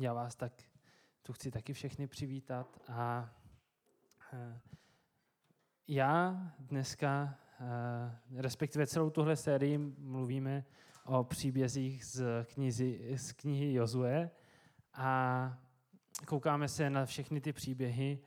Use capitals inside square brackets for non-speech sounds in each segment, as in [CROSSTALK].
já vás tak tu chci taky všechny přivítat a eh, já dneska, eh, respektive celou tuhle sérii mluvíme o příbězích z, knizi, z knihy Jozue a koukáme se na všechny ty příběhy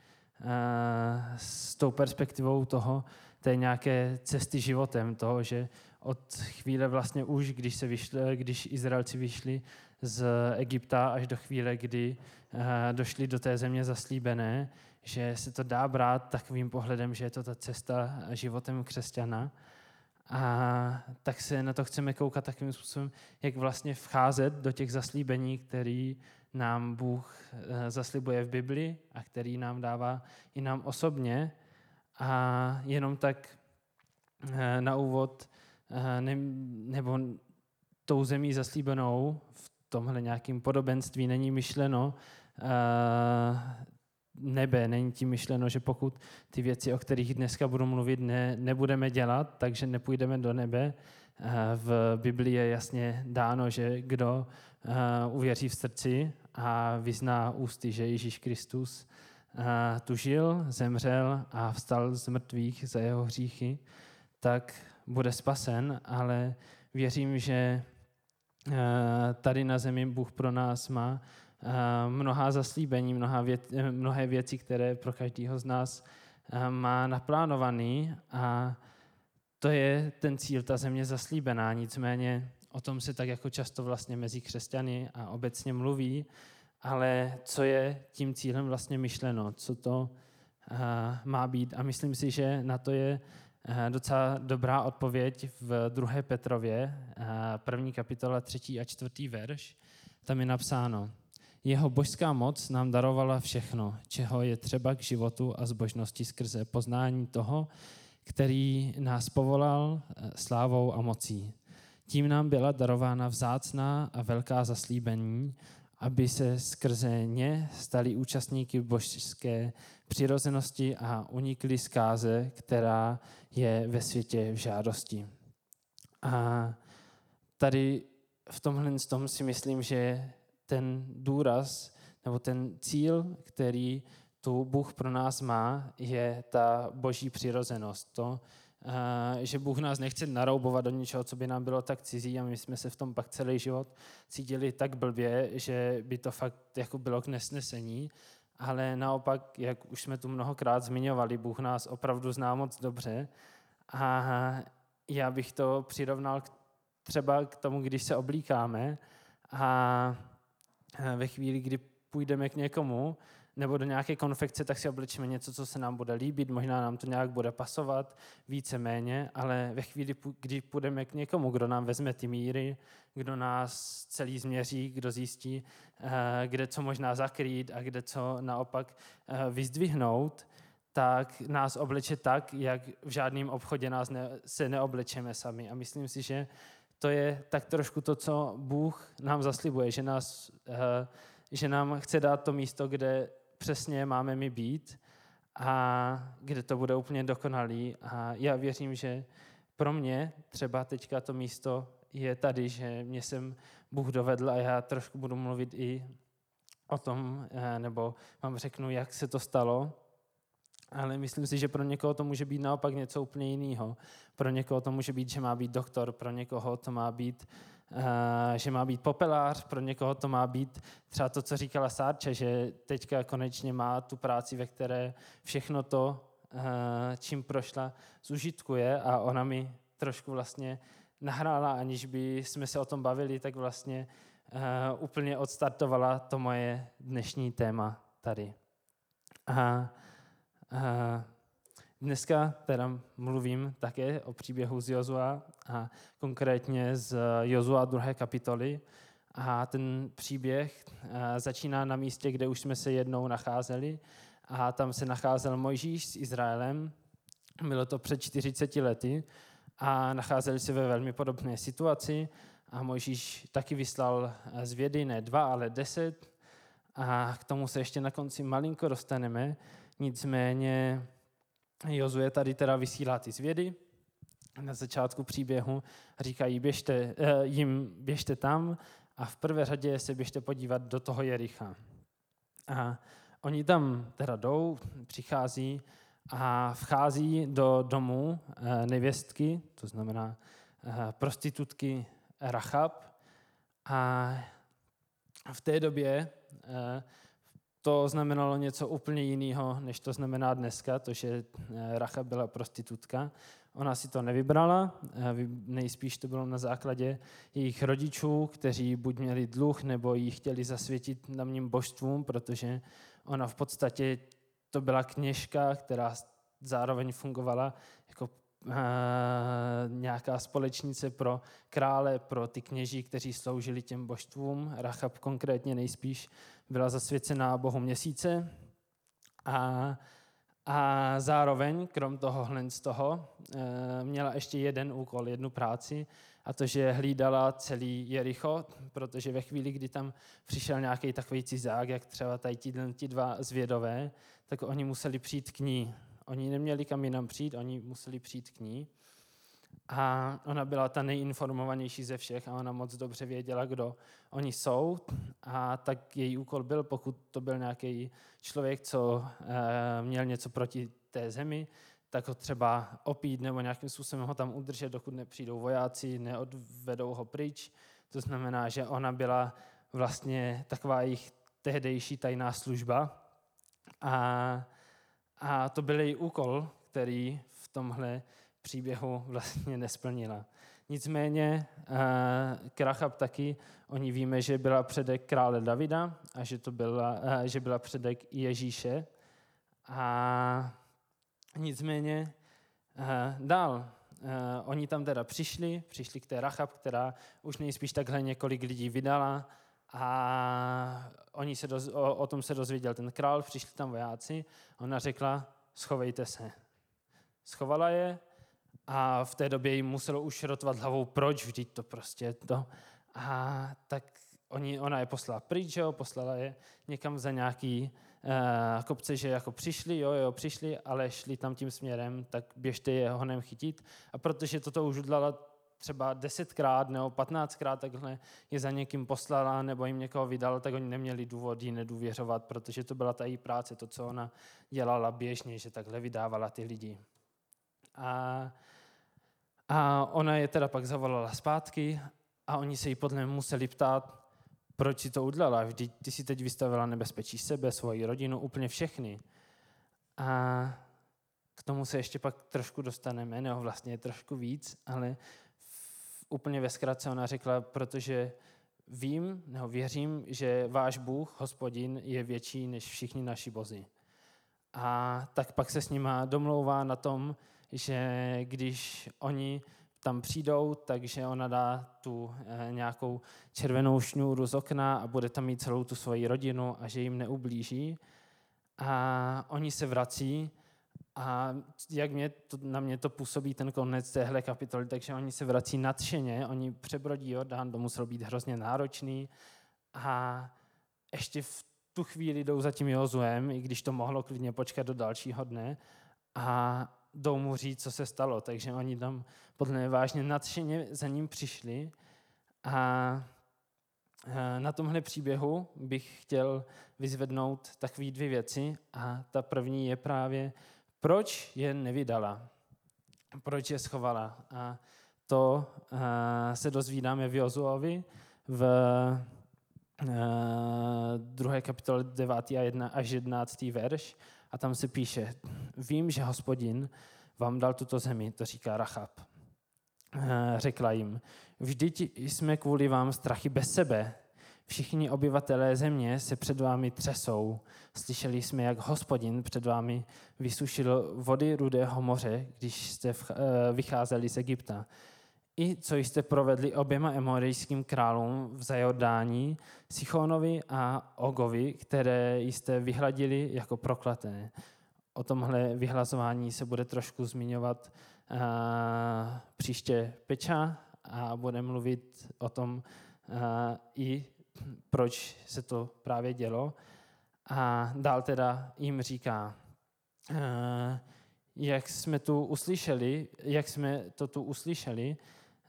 eh, s tou perspektivou toho, té nějaké cesty životem, toho, že od chvíle vlastně už, když, se vyšli, když Izraelci vyšli z Egypta až do chvíle, kdy eh, došli do té země zaslíbené, že se to dá brát takovým pohledem, že je to ta cesta životem křesťana. A tak se na to chceme koukat takovým způsobem, jak vlastně vcházet do těch zaslíbení, který nám Bůh eh, zaslibuje v Bibli a který nám dává i nám osobně. A jenom tak eh, na úvod, ne, nebo tou zemí zaslíbenou v tomhle nějakým podobenství není myšleno uh, nebe, není tím myšleno, že pokud ty věci, o kterých dneska budu mluvit, ne, nebudeme dělat, takže nepůjdeme do nebe. Uh, v Biblii je jasně dáno, že kdo uh, uvěří v srdci a vyzná ústy, že Ježíš Kristus tu žil, zemřel a vstal z mrtvých za jeho hříchy, tak bude spasen, ale věřím, že Eh, tady na zemi Bůh pro nás má eh, mnoha zaslíbení, mnoha věc, eh, mnohé věci, které pro každého z nás má naplánovaný a to je ten cíl, ta země zaslíbená. Nicméně o tom se tak jako často vlastně mezi křesťany a obecně mluví, ale co je tím cílem vlastně myšleno, co to má být. A myslím si, že na to je Eh, docela dobrá odpověď v 2. Petrově, eh, první kapitola, třetí a čtvrtý verš. Tam je napsáno, jeho božská moc nám darovala všechno, čeho je třeba k životu a zbožnosti skrze poznání toho, který nás povolal eh, slávou a mocí. Tím nám byla darována vzácná a velká zaslíbení, aby se skrze ně stali účastníky božské přirozenosti a unikli zkáze, která je ve světě v žádosti. A tady v tomhle tom si myslím, že ten důraz nebo ten cíl, který tu Bůh pro nás má, je ta boží přirozenost. To, že Bůh nás nechce naroubovat do něčeho, co by nám bylo tak cizí a my jsme se v tom pak celý život cítili tak blbě, že by to fakt jako bylo k nesnesení. Ale naopak, jak už jsme tu mnohokrát zmiňovali, Bůh nás opravdu zná moc dobře a já bych to přirovnal k, třeba k tomu, když se oblíkáme a ve chvíli, kdy půjdeme k někomu, nebo do nějaké konfekce, tak si oblečíme něco, co se nám bude líbit, možná nám to nějak bude pasovat, více méně, ale ve chvíli, kdy půjdeme k někomu, kdo nám vezme ty míry, kdo nás celý změří, kdo zjistí, eh, kde co možná zakrýt a kde co naopak eh, vyzdvihnout, tak nás obleče tak, jak v žádném obchodě nás ne, se neoblečeme sami. A myslím si, že to je tak trošku to, co Bůh nám zaslibuje, že, nás, eh, že nám chce dát to místo, kde přesně máme mi být a kde to bude úplně dokonalý. A já věřím, že pro mě třeba teďka to místo je tady, že mě jsem Bůh dovedl a já trošku budu mluvit i o tom, eh, nebo vám řeknu, jak se to stalo. Ale myslím si, že pro někoho to může být naopak něco úplně jiného. Pro někoho to může být, že má být doktor, pro někoho to má být Eh, že má být popelář, pro někoho to má být třeba to, co říkala Sárče, že teďka konečně má tu práci, ve které všechno to, eh, čím prošla, zužitkuje a ona mi trošku vlastně nahrála, aniž by jsme se o tom bavili, tak vlastně uh, úplně odstartovala to moje dnešní téma tady. A, uh, Dneska teda mluvím také o příběhu z Jozua a konkrétně z Jozua 2. kapitoly. A ten příběh eh, začíná na místě, kde už jsme se jednou nacházeli a tam se nacházel Mojžíš s Izraelem. Bylo to před 40 lety a nacházeli se ve velmi podobné situaci a Mojžíš taky vyslal z vědy ne dva, ale deset a k tomu se ještě na konci malinko dostaneme. Nicméně Jozue tady teda vysílá ty zvědy na začátku příběhu říkají, běžte, eh, jim běžte tam a v prvé řadě se běžte podívat do toho Jericha. A oni tam teda jdou, přichází a vchází do domu eh, nevěstky, to znamená eh, prostitutky Rachab. A v té době to znamenalo něco úplně jiného, než to znamená dneska, to, že Rachab byla prostitutka. Ona si to nevybrala, nejspíš to bylo na základě jejich rodičů, kteří buď měli dluh, nebo ji chtěli zasvětit na mním božstvům, protože ona v podstatě to byla kněžka, která zároveň fungovala jako nějaká společnice pro krále, pro ty kněží, kteří sloužili těm božstvům. Rachab konkrétně nejspíš byla zasvěcená bohu měsíce. A, a zároveň, krom toho z toho, uh, měla ještě jeden úkol, jednu práci, a to, že hlídala celý Jericho, protože ve chvíli, kdy tam přišel nějaký takový cizák, jak třeba tady ti dva zvědové, tak oni museli přijít k ní. Oni neměli kam jinam přijít, oni museli přijít k ní. A ona byla ta nejinformovanější ze všech a ona moc dobře věděla, kdo oni jsou. A tak její úkol byl, pokud to byl nějaký člověk, co e, měl něco proti té zemi, tak ho třeba opít nebo nějakým způsobem ho tam udržet, dokud nepřijdou vojáci, neodvedou ho pryč. To znamená, že ona byla vlastně taková jejich tehdejší tajná služba. A a to byl její úkol, který v tomhle příběhu vlastně nesplnila. Nicméně eh, Krachab taky, oni víme, že byla předek krále Davida a že, to byla, eh, že byla předek Ježíše. A nicméně eh, dál, oni tam teda přišli, přišli k té Rachab, která už nejspíš takhle několik lidí vydala a oni se doz, o, o tom se dozvěděl ten král, přišli tam vojáci, ona řekla, schovejte se. Schovala je a v té době jim muselo už rotovat hlavou, proč, vždyť to prostě to. A tak oni, ona je poslala pryč, jo, poslala je někam za nějaký uh, kopce, že jako přišli, jo, jo, přišli, ale šli tam tím směrem, tak běžte je honem chytit. A protože toto už udělala třeba desetkrát nebo patnáctkrát takhle je za někým poslala nebo jim někoho vydala, tak oni neměli důvod jí nedůvěřovat, protože to byla ta její práce, to, co ona dělala běžně, že takhle vydávala ty lidi. A, a ona je teda pak zavolala zpátky a oni se jí podle mě museli ptát, proč si to udělala. Vždyť ty si teď vystavila nebezpečí sebe, svoji rodinu, úplně všechny. A k tomu se ještě pak trošku dostaneme, nebo vlastně trošku víc, ale úplně ve zkratce ona řekla, protože vím, nebo věřím, že váš Bůh, hospodin, je větší než všichni naši bozy. A tak pak se s nima domlouvá na tom, že když oni tam přijdou, takže ona dá tu eh, nějakou červenou šňůru z okna a bude tam mít celou tu svoji rodinu a že jim neublíží. A oni se vrací a jak mě to, na mě to působí ten konec téhle kapitoly, takže oni se vrací nadšeně, oni přebrodí Jordán, to muselo být hrozně náročný. A ještě v tu chvíli jdou za tím Jozuem, i když to mohlo klidně počkat do dalšího dne a jdou mu říct, co se stalo. Takže oni tam podle mě vážně nadšeně za ním přišli. A na tomhle příběhu bych chtěl vyzvednout takové dvě věci. A ta první je právě proč je nevydala? Proč je schovala? A to uh, se dozvídáme v Jozuovi v uh, druhé kapitole 9. a 1 až 11. verš a tam se píše, vím, že hospodin vám dal tuto zemi, to říká Rachab. Uh, řekla jim, vždyť jsme kvůli vám strachy bez sebe, Všichni obyvatelé země se před vámi třesou. Slyšeli jsme, jak hospodin před vámi vysušil vody Rudého moře, když jste eh, vycházeli z Egypta. I co jste provedli oběma emorejským králům v Zajordání, Sichonovi a Ogovi, které jste vyhladili jako proklaté. O tomhle vyhlazování se bude trošku zmiňovat uh, příště Peča a bude mluvit o tom uh, i proč se to právě dělo. A dál teda jim říká, eh, jak jsme tu uslyšeli, jak jsme to tu uslyšeli,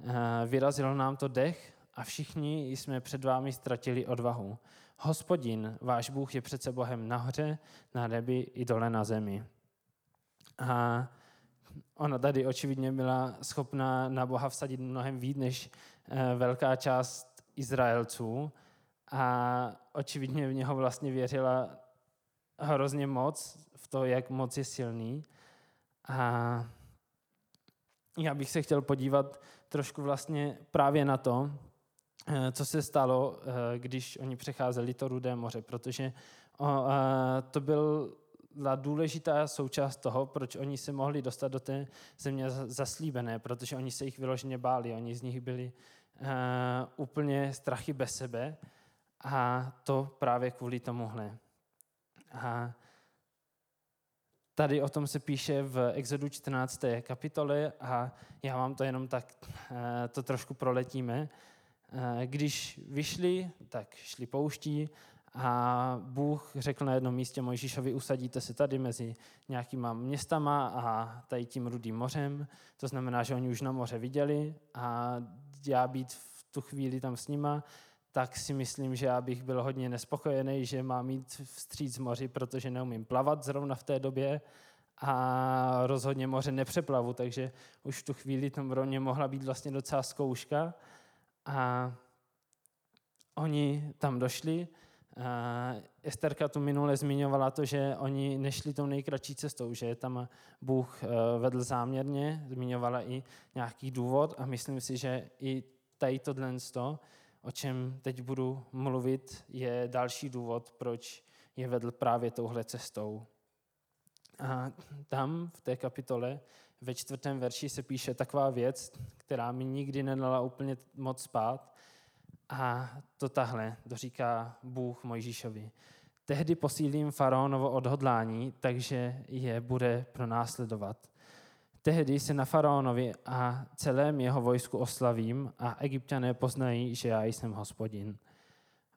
eh, vyrazilo nám to dech a všichni jsme před vámi ztratili odvahu. Hospodin, váš Bůh je přece Bohem nahoře, na nebi i dole na zemi. A ona tady očividně byla schopná na Boha vsadit mnohem víc než eh, velká část Izraelců a očividně v něho vlastně věřila hrozně moc, v to, jak moc je silný. A já bych se chtěl podívat trošku vlastně právě na to, eh, co se stalo, eh, když oni přecházeli to Rudé moře, protože to byl byla důležitá součást toho, proč oni se mohli dostat do té země zaslíbené, protože oni se jich vyloženě báli, oni z nich byli úplně strachy bez sebe a to právě kvůli tomuhle. A tady o tom se píše v Exodu 14. kapitole a já vám to jenom tak uh, to trošku proletíme. Uh, když vyšli, tak šli pouští a Bůh řekl na jednom místě Mojžíšovi, usadíte se tady mezi nějakýma městama a tady tím rudým mořem. To znamená, že oni už na moře viděli a já být v tu chvíli tam s nima, tak si myslím, že já bych byl hodně nespokojený, že mám mít vstříc moři, protože neumím plavat zrovna v té době a rozhodně moře nepřeplavu, takže už v tu chvíli tam pro mě mohla být vlastně docela zkouška. A oni tam došli Esterka tu minule zmiňovala to, že oni nešli tou nejkratší cestou, že tam Bůh eh, vedl záměrně, zmiňovala i nějaký důvod a myslím si, že i tady tohle, o čem teď budu mluvit, je další důvod, proč je vedl právě touhle cestou. A tam v té kapitole ve čtvrtém verši se píše taková věc, která mi nikdy nedala úplně moc spát, a to tahle, to říká Bůh Mojžíšovi. Tehdy posílím faraonovo odhodlání, takže je bude pronásledovat. Tehdy se na faraonovi a celém jeho vojsku oslavím a egyptiané poznají, že já jsem hospodin.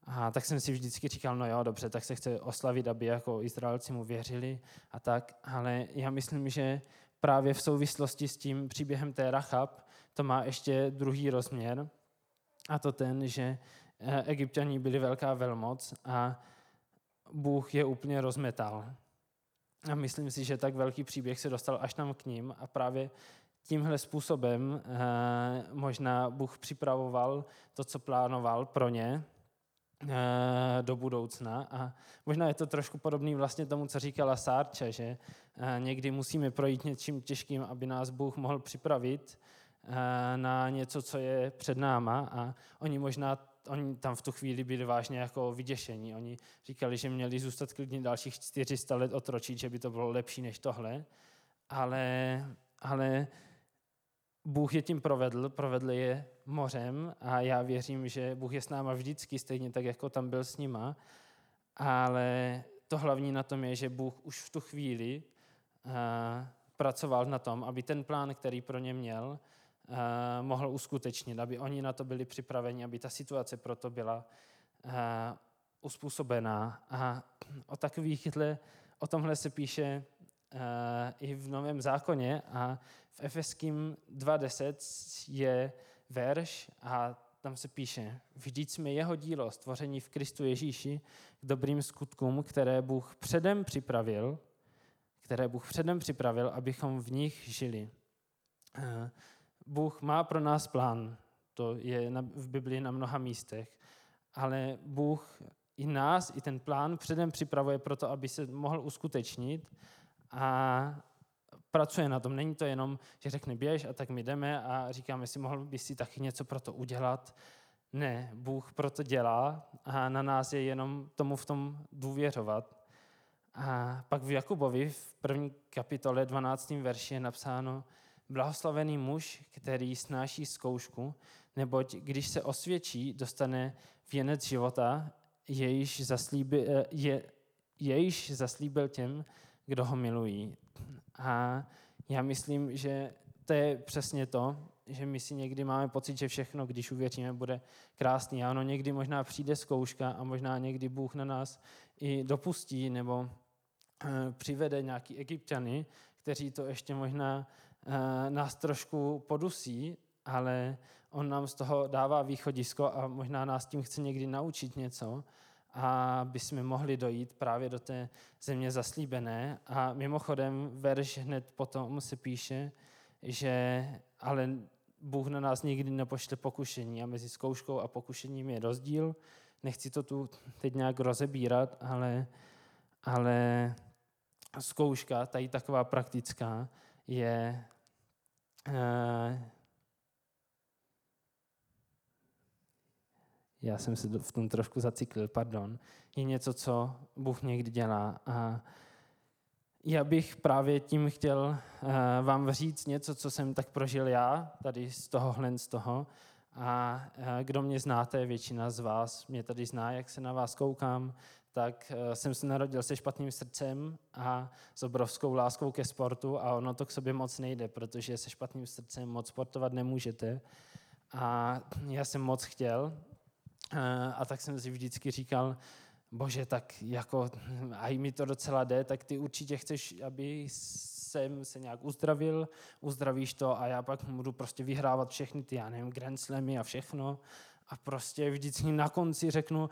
A tak jsem si vždycky říkal, no jo, dobře, tak se chce oslavit, aby jako Izraelci mu věřili a tak, ale já myslím, že právě v souvislosti s tím příběhem té Rachab to má ještě druhý rozměr, a to ten, že eh, egyptiani byli velká velmoc a Bůh je úplně rozmetal. A myslím si, že tak velký příběh se dostal až tam k ním a právě tímhle způsobem eh, možná Bůh připravoval to, co plánoval pro ně eh, do budoucna. A možná je to trošku podobný vlastně tomu, co říkala Sárča, že někdy musíme projít něčím těžkým, aby nás Bůh mohl připravit Eh, na něco, co je před náma a oni možná oni tam v tu chvíli byli vážně jako vyděšení. Oni říkali, že měli zůstat klidně dalších 400 let otročit, že by to bylo lepší než tohle, ale, ale Bůh je tím provedl, provedl je mořem a já věřím, že Bůh je s náma vždycky, stejně tak, jako tam byl s nima, ale to hlavní na tom je, že Bůh už v tu chvíli uh, pracoval na tom, aby ten plán, který pro ně měl, mohl uskutečnit, aby oni na to byli připraveni, aby ta situace pro to byla uh, uspůsobená. A o takovýchhle, o tomhle se píše uh, i v Novém zákoně a v Efeským 2.10 je verš a tam se píše, vždyť jsme jeho dílo, stvoření v Kristu Ježíši, k dobrým skutkům, které Bůh předem připravil, které Bůh předem připravil, abychom v nich žili. Bůh má pro nás plán, to je v Biblii na mnoha místech, ale Bůh i nás, i ten plán předem připravuje pro to, aby se mohl uskutečnit a pracuje na tom. Není to jenom, že řekne běž a tak my jdeme a říkáme si, mohl by si taky něco pro to udělat. Ne, Bůh proto dělá a na nás je jenom tomu v tom důvěřovat. A pak v Jakubovi v první kapitole 12. verši je napsáno, blahoslavený muž, který snáší zkoušku, neboť když se osvědčí, dostane věnec života, jejíž, zaslíbi, eh, je, jejíž zaslíbil těm, kdo ho milují. A já myslím, že to je přesně to, že my si někdy máme pocit, že všechno, když uvěříme, bude krásný. A ono někdy možná přijde zkouška a možná někdy Bůh na nás i dopustí nebo eh, přivede nějaký egyptiany, kteří to ještě možná nás trošku podusí, ale on nám z toho dává východisko a možná nás tím chce někdy naučit něco, a by jsme mohli dojít právě do té země zaslíbené. A mimochodem verš hned potom se píše, že ale Bůh na nás nikdy nepošle pokušení a mezi zkouškou a pokušením je rozdíl. Nechci to tu teď nějak rozebírat, ale, ale zkouška, tady taková praktická, je eh, já jsem se v tom trošku zacyklil, pardon, je něco, co Bůh někdy dělá. A já bych právě tím chtěl uh, vám říct něco, co jsem tak prožil já, tady z tohohle z toho. A kdo mě znáte, většina z vás mě tady zná, jak se na vás koukám, tak uh, jsem se narodil se špatným srdcem a s obrovskou láskou ke sportu a ono to k sobě moc nejde, protože se špatným srdcem moc sportovat nemůžete. A já jsem moc chtěl, a tak jsem si vždycky říkal, bože, tak jako, a mi to docela jde, tak ty určitě chceš, aby jsem se nějak uzdravil, uzdravíš to a já pak budu prostě vyhrávat všechny ty, já nevím, Grand Slamy a všechno. A prostě vždycky na konci řeknu,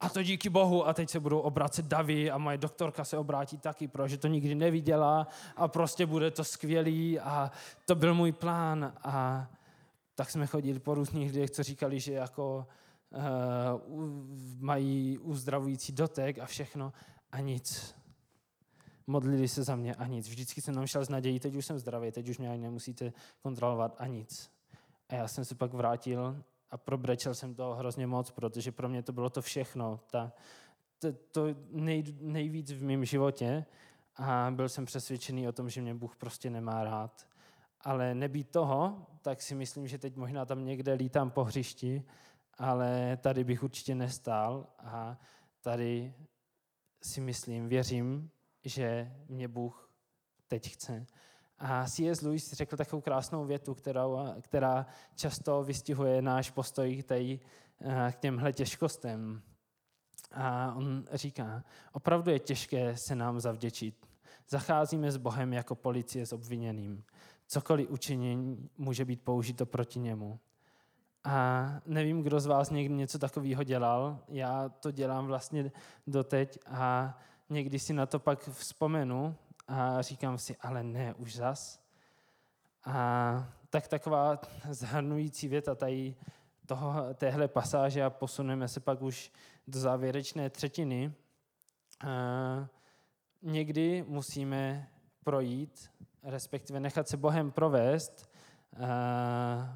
a to díky bohu, a teď se budou obracet davy a moje doktorka se obrátí taky, protože to nikdy neviděla a prostě bude to skvělý a to byl můj plán. A tak jsme chodili po různých lidech, co říkali, že jako uh, mají uzdravující dotek a všechno a nic. Modlili se za mě a nic. Vždycky jsem tam šel s nadějí, teď už jsem zdravý, teď už mě ani nemusíte kontrolovat a nic. A já jsem se pak vrátil a probrečel jsem to hrozně moc, protože pro mě to bylo to všechno. Ta, to, to nej, nejvíc v mém životě a byl jsem přesvědčený o tom, že mě Bůh prostě nemá rád. Ale nebýt toho, tak si myslím, že teď možná tam někde lítám po hřišti ale tady bych určitě nestál a tady si myslím, věřím, že mě Bůh teď chce. A C.S. Lewis řekl takovou krásnou větu, která, která často vystihuje náš postoj tady, eh, k těmhle těžkostem. A on říká, opravdu je těžké se nám zavděčit. Zacházíme s Bohem jako policie s obviněným. Cokoliv učinění může být použito proti němu. A nevím, kdo z vás někdy něco takového dělal. Já to dělám vlastně doteď a někdy si na to pak vzpomenu a říkám si, ale ne, už zas. A tak taková zhrnující věta tady toho, téhle pasáže a posuneme se pak už do závěrečné třetiny. A někdy musíme projít, respektive nechat se Bohem provést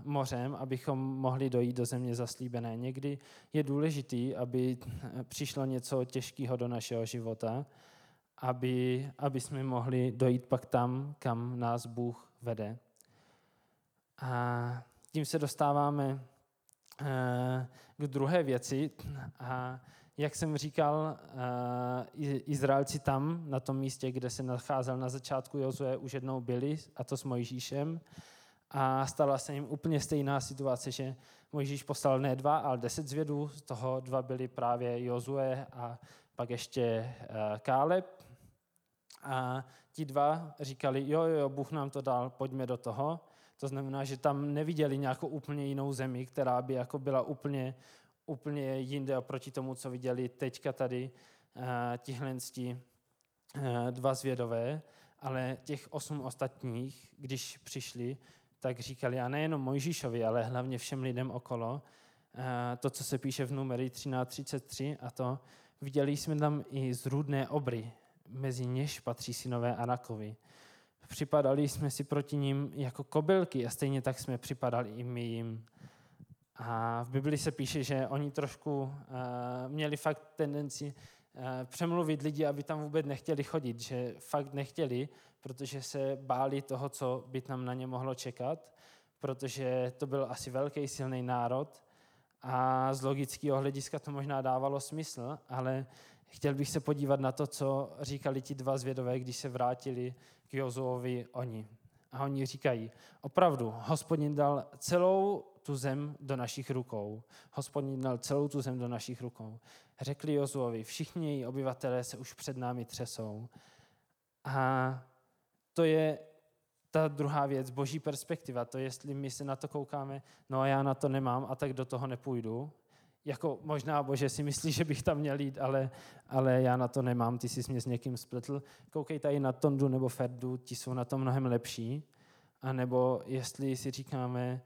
mořem, abychom mohli dojít do země zaslíbené. Někdy je důležitý, aby přišlo něco těžkého do našeho života, aby, aby jsme mohli dojít pak tam, kam nás Bůh vede. A tím se dostáváme eh, k druhé věci. A jak jsem říkal, eh, Izraelci tam, na tom místě, kde se nacházel na začátku Jozue, už jednou byli, a to s Mojžíšem. A stala se jim úplně stejná situace, že Mojžíš poslal ne dva, ale deset zvědů, z toho dva byli právě Jozue a pak ještě eh, Káleb. A ti dva říkali, jo, jo, Bůh nám to dal, pojďme do toho. To znamená, že tam neviděli nějakou úplně jinou zemi, která by jako byla úplně, úplně jinde oproti tomu, co viděli teďka tady uh, tihle uh, dva zvědové, ale těch osm ostatních, když přišli, tak říkali, a nejenom Mojžíšovi, ale hlavně všem lidem okolo, eh, to, co se píše v numery 13.33 a to, viděli jsme tam i zrůdné obry, mezi něž patří synové Anakovi. Připadali jsme si proti ním jako kobylky a stejně tak jsme připadali i my jim. A v Bibli se píše, že oni trošku uh, měli fakt tendenci přemluvit lidi, aby tam vůbec nechtěli chodit, že fakt nechtěli, protože se báli toho, co by tam na ně mohlo čekat, protože to byl asi velký silný národ a z logického hlediska to možná dávalo smysl, ale chtěl bych se podívat na to, co říkali ti dva zvědové, když se vrátili k Jozuovi oni. A oni říkají, opravdu, hospodin dal celou tu zem do našich rukou. Hospodin dal celou tu zem do našich rukou. Řekli Jozuovi, všichni její obyvatelé se už před námi třesou. A to je ta druhá věc, boží perspektiva, to jestli my se na to koukáme, no a já na to nemám a tak do toho nepůjdu. Jako možná, bože, si myslí, že bych tam měl jít, ale, ale já na to nemám, ty jsi mě s někým spletl. Koukej tady na Tondu nebo Ferdu, ti jsou na to mnohem lepší. A nebo jestli si říkáme,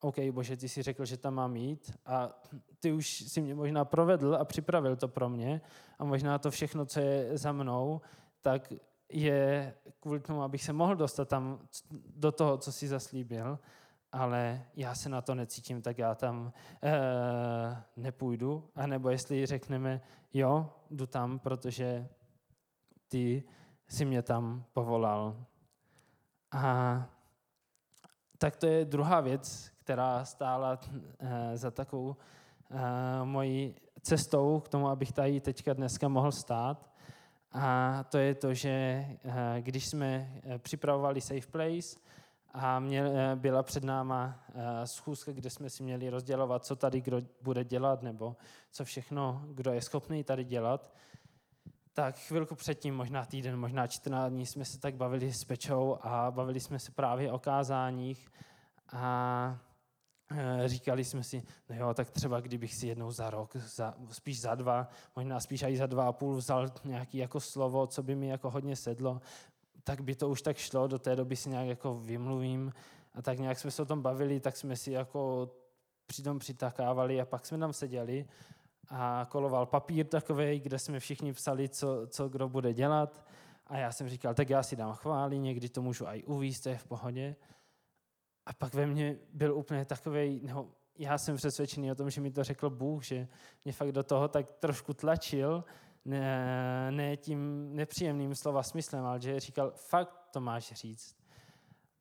OK, bože, ty jsi řekl, že tam mám jít a ty už si mě možná provedl a připravil to pro mě a možná to všechno, co je za mnou, tak je kvůli tomu, abych se mohl dostat tam do toho, co si zaslíbil, ale já se na to necítím, tak já tam e, nepůjdu. A nebo jestli řekneme, jo, jdu tam, protože ty si mě tam povolal. A tak to je druhá věc, která stála e, za takovou e, mojí cestou k tomu, abych tady teďka dneska mohl stát. A to je to, že když jsme připravovali Safe Place a měl, eh, byla před náma schůzka, kde jsme si měli rozdělovat, co tady kdo bude dělat, nebo co všechno, kdo je schopný tady dělat, tak chvilku předtím, možná týden, možná 14 dní, jsme se tak bavili s Pečou a bavili jsme se právě o kázáních. A Eh, říkali jsme si, no jo, tak třeba kdybych si jednou za rok, za, spíš za dva, možná spíš i za dva a půl vzal nějaký jako slovo, co by mi jako hodně sedlo, tak by to už tak šlo, do té doby si nějak jako vymluvím a tak nějak jsme se o tom bavili, tak jsme si jako přitom přitakávali a pak jsme tam seděli a koloval papír takový, kde jsme všichni psali, co, co kdo bude dělat a já jsem říkal, tak já si dám chváli, někdy to můžu i uvíct, to je v pohodě. A pak ve mně byl úplně takový, no, já jsem přesvědčený o tom, že mi to řekl Bůh, že mě fakt do toho tak trošku tlačil, ne, ne tím nepříjemným slova smyslem, ale že říkal, fakt to máš říct.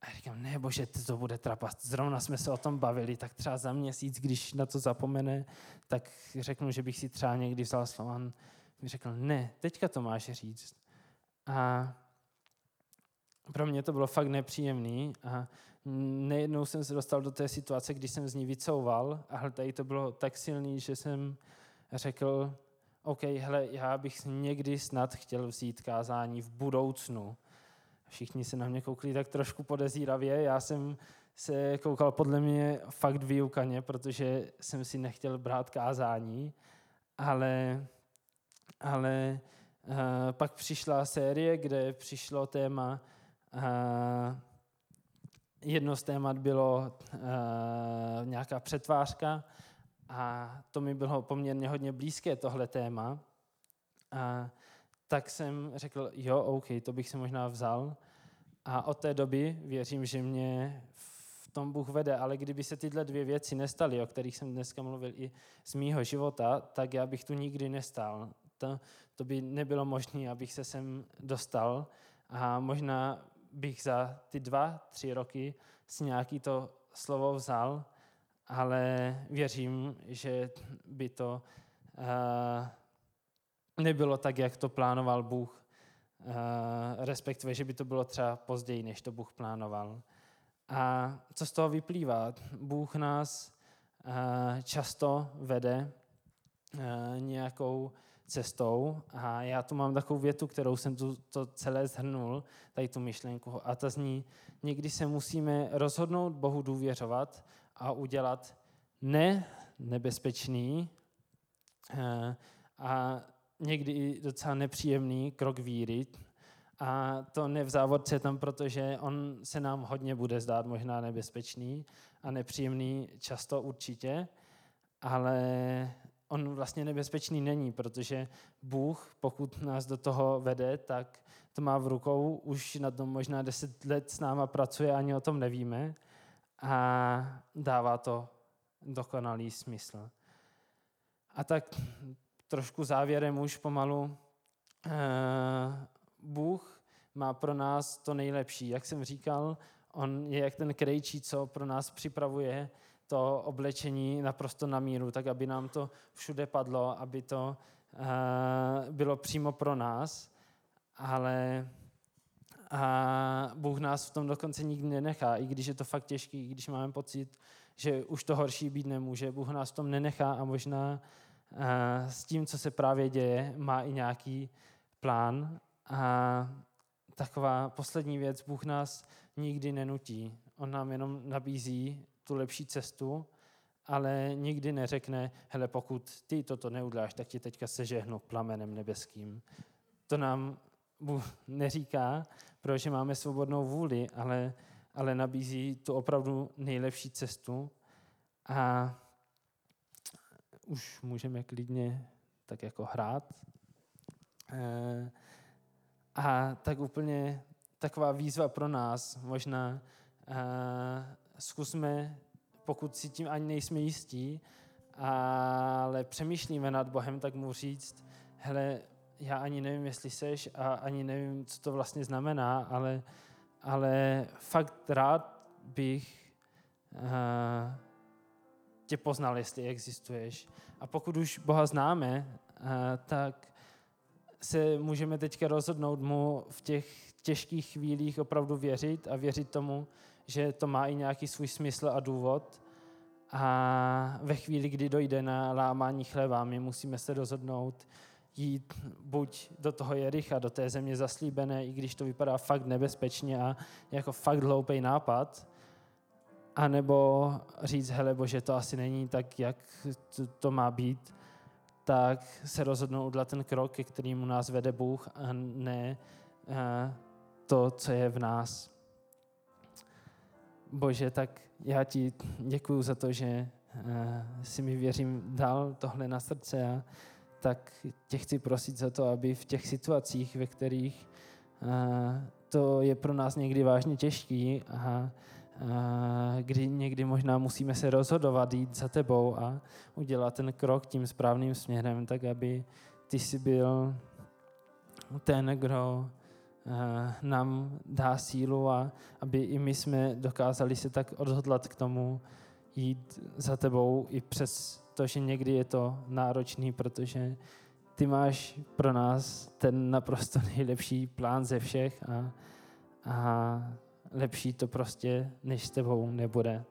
A říkám, ne bože, to bude trapat. Zrovna jsme se o tom bavili, tak třeba za měsíc, když na to zapomene, tak řeknu, že bych si třeba někdy vzal Slovan. Mi řekl, ne, teďka to máš říct. A pro mě to bylo fakt nepříjemný a nejednou jsem se dostal do té situace, kdy jsem z ní vycouval a tady to bylo tak silný, že jsem řekl, OK, hele, já bych někdy snad chtěl vzít kázání v budoucnu. Všichni se na mě koukli tak trošku podezíravě. Já jsem se koukal podle mě fakt výukaně, protože jsem si nechtěl brát kázání, ale, ale uh, pak přišla série, kde přišlo téma uh, jedno z témat bylo uh, nějaká přetvářka a to mi bylo poměrně hodně blízké, tohle téma. A tak jsem řekl, jo, OK, to bych si možná vzal. A od té doby věřím, že mě v tom Bůh vede, ale kdyby se tyhle dvě věci nestaly, o kterých jsem dneska mluvil i z mýho života, tak já bych tu nikdy nestal. To, to by nebylo možné, abych se sem dostal. A možná bych za ty dva, tři roky si nějaký to slovo vzal, ale věřím, že by to uh, nebylo tak, jak to plánoval Bůh, uh, respektive, že by to bylo třeba později, než to Bůh plánoval. A co z toho vyplývá? Bůh nás uh, často vede nějakou cestou a já tu mám takovou větu, kterou jsem tu to celé zhrnul, tady tu myšlenku a ta zní, někdy se musíme rozhodnout Bohu důvěřovat a udělat ne nebezpečný eh, a někdy i docela nepříjemný krok víry. A to ne v závodce tam, protože on se nám hodně bude zdát možná nebezpečný a nepříjemný často určitě, ale on vlastně nebezpečný není, protože Bůh, pokud nás do toho vede, tak to má v rukou, už na tom možná deset let s náma pracuje, ani o tom nevíme a dává to dokonalý smysl. A tak trošku závěrem už pomalu. Eh, Bůh má pro nás to nejlepší. Jak jsem říkal, on je jak ten krejčí, co pro nás připravuje to oblečení naprosto na míru, tak aby nám to všude padlo, aby to uh, bylo přímo pro nás, ale a Bůh nás v tom dokonce nikdy nenechá, i když je to fakt těžký, i když máme pocit, že už to horší být nemůže. Bůh nás v tom nenechá a možná uh, s tím, co se právě děje, má i nějaký plán. A taková poslední věc, Bůh nás nikdy nenutí. On nám jenom nabízí tu lepší cestu, ale nikdy neřekne, hele, pokud ty toto neuděláš, tak ti teďka sežehnu plamenem nebeským. To nám Bůh neříká, protože máme svobodnou vůli, ale, ale nabízí tu opravdu nejlepší cestu a už můžeme klidně tak jako hrát. E, a tak úplně taková výzva pro nás, možná e, zkusme, pokud si tím ani nejsme jistí, ale přemýšlíme nad Bohem, tak mu říct, hele, já ani nevím, jestli seš a ani nevím, co to vlastně znamená, ale, ale fakt rád bych uh, tě poznal, jestli existuješ. A pokud už Boha známe, uh, tak se můžeme teďka rozhodnout mu v těch těžkých chvílích opravdu věřit a věřit tomu, že to má i nějaký svůj smysl a důvod. A ve chvíli, kdy dojde na lámání chleba, my musíme se rozhodnout, jít buď do toho Jericha, do té země zaslíbené, i když to vypadá fakt nebezpečně a jako fakt hloupý nápad, anebo říct, hele bože, to asi není tak, jak to, to má být, tak se rozhodnou udělat ten krok, ke kterému nás vede Bůh a ne a to, co je v nás. Bože, tak já ti děkuju za to, že si mi věřím dal tohle na srdce a tak tě chci prosit za to, aby v těch situacích, ve kterých to je pro nás někdy vážně těžký a, kdy někdy možná musíme se rozhodovat jít za tebou a udělat ten krok tím správným směrem, tak aby ty jsi byl ten, kdo nám dá sílu a aby i my jsme dokázali se tak odhodlat k tomu jít za tebou i přes to, že někdy je to náročný, protože ty máš pro nás ten naprosto [LAUGHS] nejlepší plán ze všech a, a lepší to prostě než s tebou nebude.